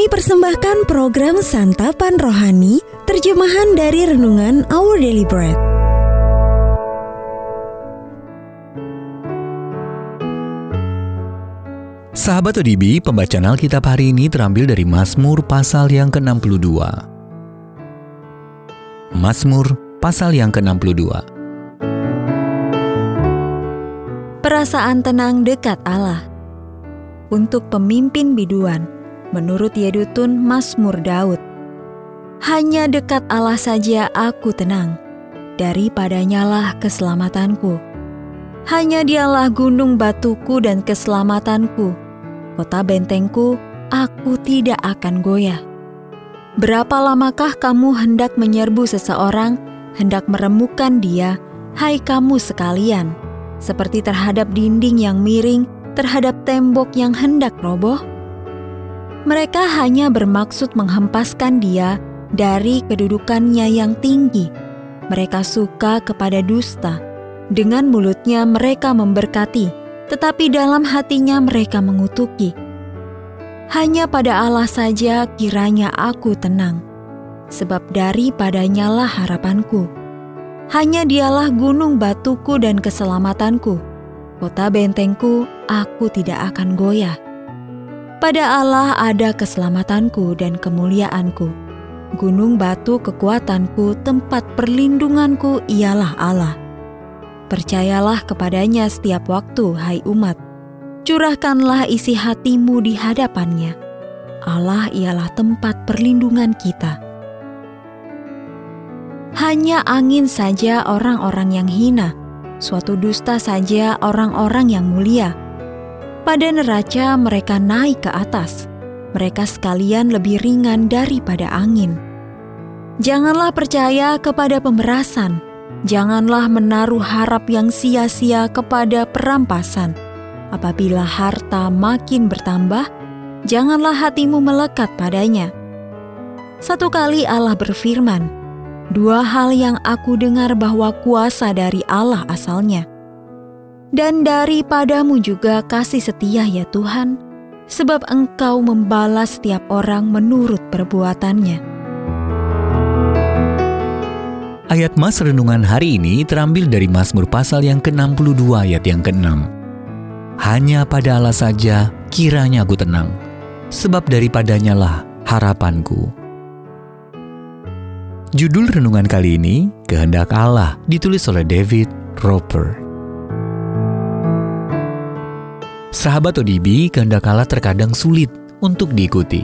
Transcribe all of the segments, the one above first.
Kami persembahkan program Santapan Rohani, terjemahan dari Renungan Our Daily Bread. Sahabat ODB, pembacaan Alkitab hari ini terambil dari Mazmur pasal yang ke-62. Mazmur pasal yang ke-62. Perasaan tenang dekat Allah. Untuk pemimpin biduan, menurut Yedutun Mazmur Daud. Hanya dekat Allah saja aku tenang, daripadanya lah keselamatanku. Hanya dialah gunung batuku dan keselamatanku, kota bentengku, aku tidak akan goyah. Berapa lamakah kamu hendak menyerbu seseorang, hendak meremukkan dia, hai kamu sekalian, seperti terhadap dinding yang miring, terhadap tembok yang hendak roboh? Mereka hanya bermaksud menghempaskan dia dari kedudukannya yang tinggi. Mereka suka kepada dusta. Dengan mulutnya mereka memberkati, tetapi dalam hatinya mereka mengutuki. Hanya pada Allah saja kiranya aku tenang, sebab daripadanya lah harapanku. Hanya dialah gunung batuku dan keselamatanku, kota bentengku, aku tidak akan goyah. Pada Allah ada keselamatanku dan kemuliaanku. Gunung batu kekuatanku, tempat perlindunganku ialah Allah. Percayalah kepadanya setiap waktu, hai umat. Curahkanlah isi hatimu di hadapannya. Allah ialah tempat perlindungan kita. Hanya angin saja orang-orang yang hina, suatu dusta saja orang-orang yang mulia. Pada neraca mereka naik ke atas, mereka sekalian lebih ringan daripada angin. Janganlah percaya kepada pemerasan, Janganlah menaruh harap yang sia-sia kepada perampasan. Apabila harta makin bertambah, janganlah hatimu melekat padanya. Satu kali Allah berfirman, "Dua hal yang aku dengar bahwa kuasa dari Allah asalnya, dan daripadamu juga kasih setia, ya Tuhan, sebab Engkau membalas setiap orang menurut perbuatannya." Ayat Mas Renungan hari ini terambil dari Mazmur pasal yang ke-62 ayat yang ke-6. Hanya pada Allah saja kiranya aku tenang, sebab daripadanya lah harapanku. Judul renungan kali ini, Kehendak Allah, ditulis oleh David Roper. Sahabat ODB, Allah terkadang sulit untuk diikuti.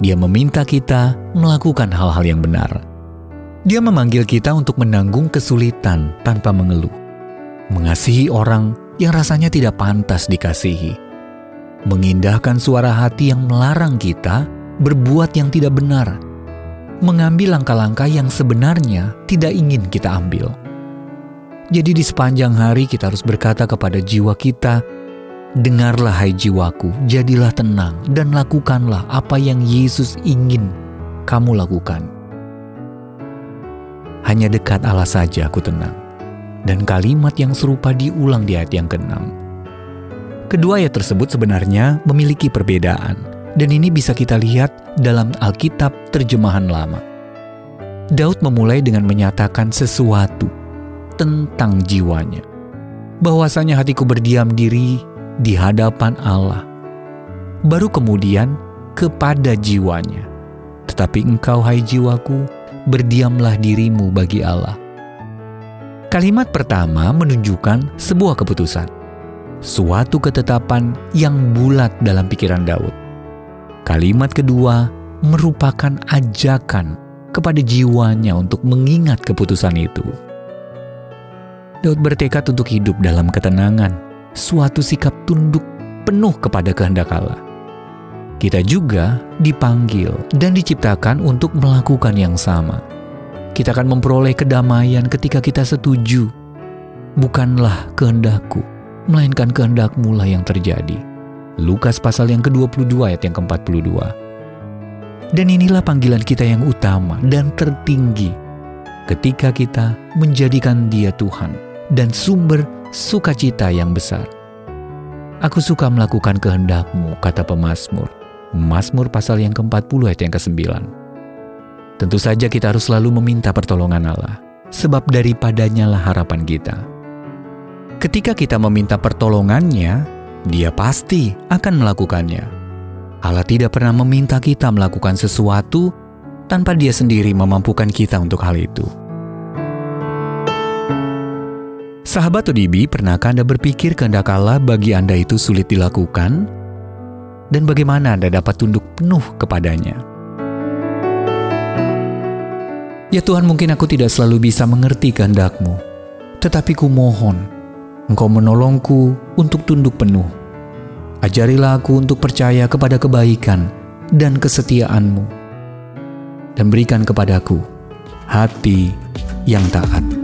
Dia meminta kita melakukan hal-hal yang benar dia memanggil kita untuk menanggung kesulitan tanpa mengeluh, mengasihi orang yang rasanya tidak pantas dikasihi, mengindahkan suara hati yang melarang kita berbuat yang tidak benar, mengambil langkah-langkah yang sebenarnya tidak ingin kita ambil. Jadi, di sepanjang hari kita harus berkata kepada jiwa kita, "Dengarlah, hai jiwaku, jadilah tenang, dan lakukanlah apa yang Yesus ingin kamu lakukan." hanya dekat Allah saja aku tenang. Dan kalimat yang serupa diulang di ayat yang ke-6. Kedua ayat tersebut sebenarnya memiliki perbedaan, dan ini bisa kita lihat dalam Alkitab terjemahan lama. Daud memulai dengan menyatakan sesuatu tentang jiwanya. Bahwasanya hatiku berdiam diri di hadapan Allah. Baru kemudian kepada jiwanya. Tetapi engkau hai jiwaku, berdiamlah dirimu bagi Allah. Kalimat pertama menunjukkan sebuah keputusan, suatu ketetapan yang bulat dalam pikiran Daud. Kalimat kedua merupakan ajakan kepada jiwanya untuk mengingat keputusan itu. Daud bertekad untuk hidup dalam ketenangan, suatu sikap tunduk penuh kepada kehendak Allah. Kita juga dipanggil dan diciptakan untuk melakukan yang sama. Kita akan memperoleh kedamaian ketika kita setuju. Bukanlah kehendakku, melainkan kehendakmu lah yang terjadi. Lukas pasal yang ke-22 ayat yang ke-42. Dan inilah panggilan kita yang utama dan tertinggi ketika kita menjadikan dia Tuhan dan sumber sukacita yang besar. Aku suka melakukan kehendakmu, kata pemazmur Mazmur pasal yang ke-40 ayat yang ke-9. Tentu saja kita harus selalu meminta pertolongan Allah, sebab daripadanya lah harapan kita. Ketika kita meminta pertolongannya, dia pasti akan melakukannya. Allah tidak pernah meminta kita melakukan sesuatu tanpa dia sendiri memampukan kita untuk hal itu. Sahabat ODB, pernahkah Anda berpikir kehendak Allah bagi Anda itu sulit dilakukan? Dan bagaimana Anda dapat tunduk penuh kepadanya? Ya Tuhan, mungkin aku tidak selalu bisa mengerti kehendak-Mu, tetapi ku mohon, Engkau menolongku untuk tunduk penuh. Ajarilah aku untuk percaya kepada kebaikan dan kesetiaan-Mu, dan berikan kepadaku hati yang taat.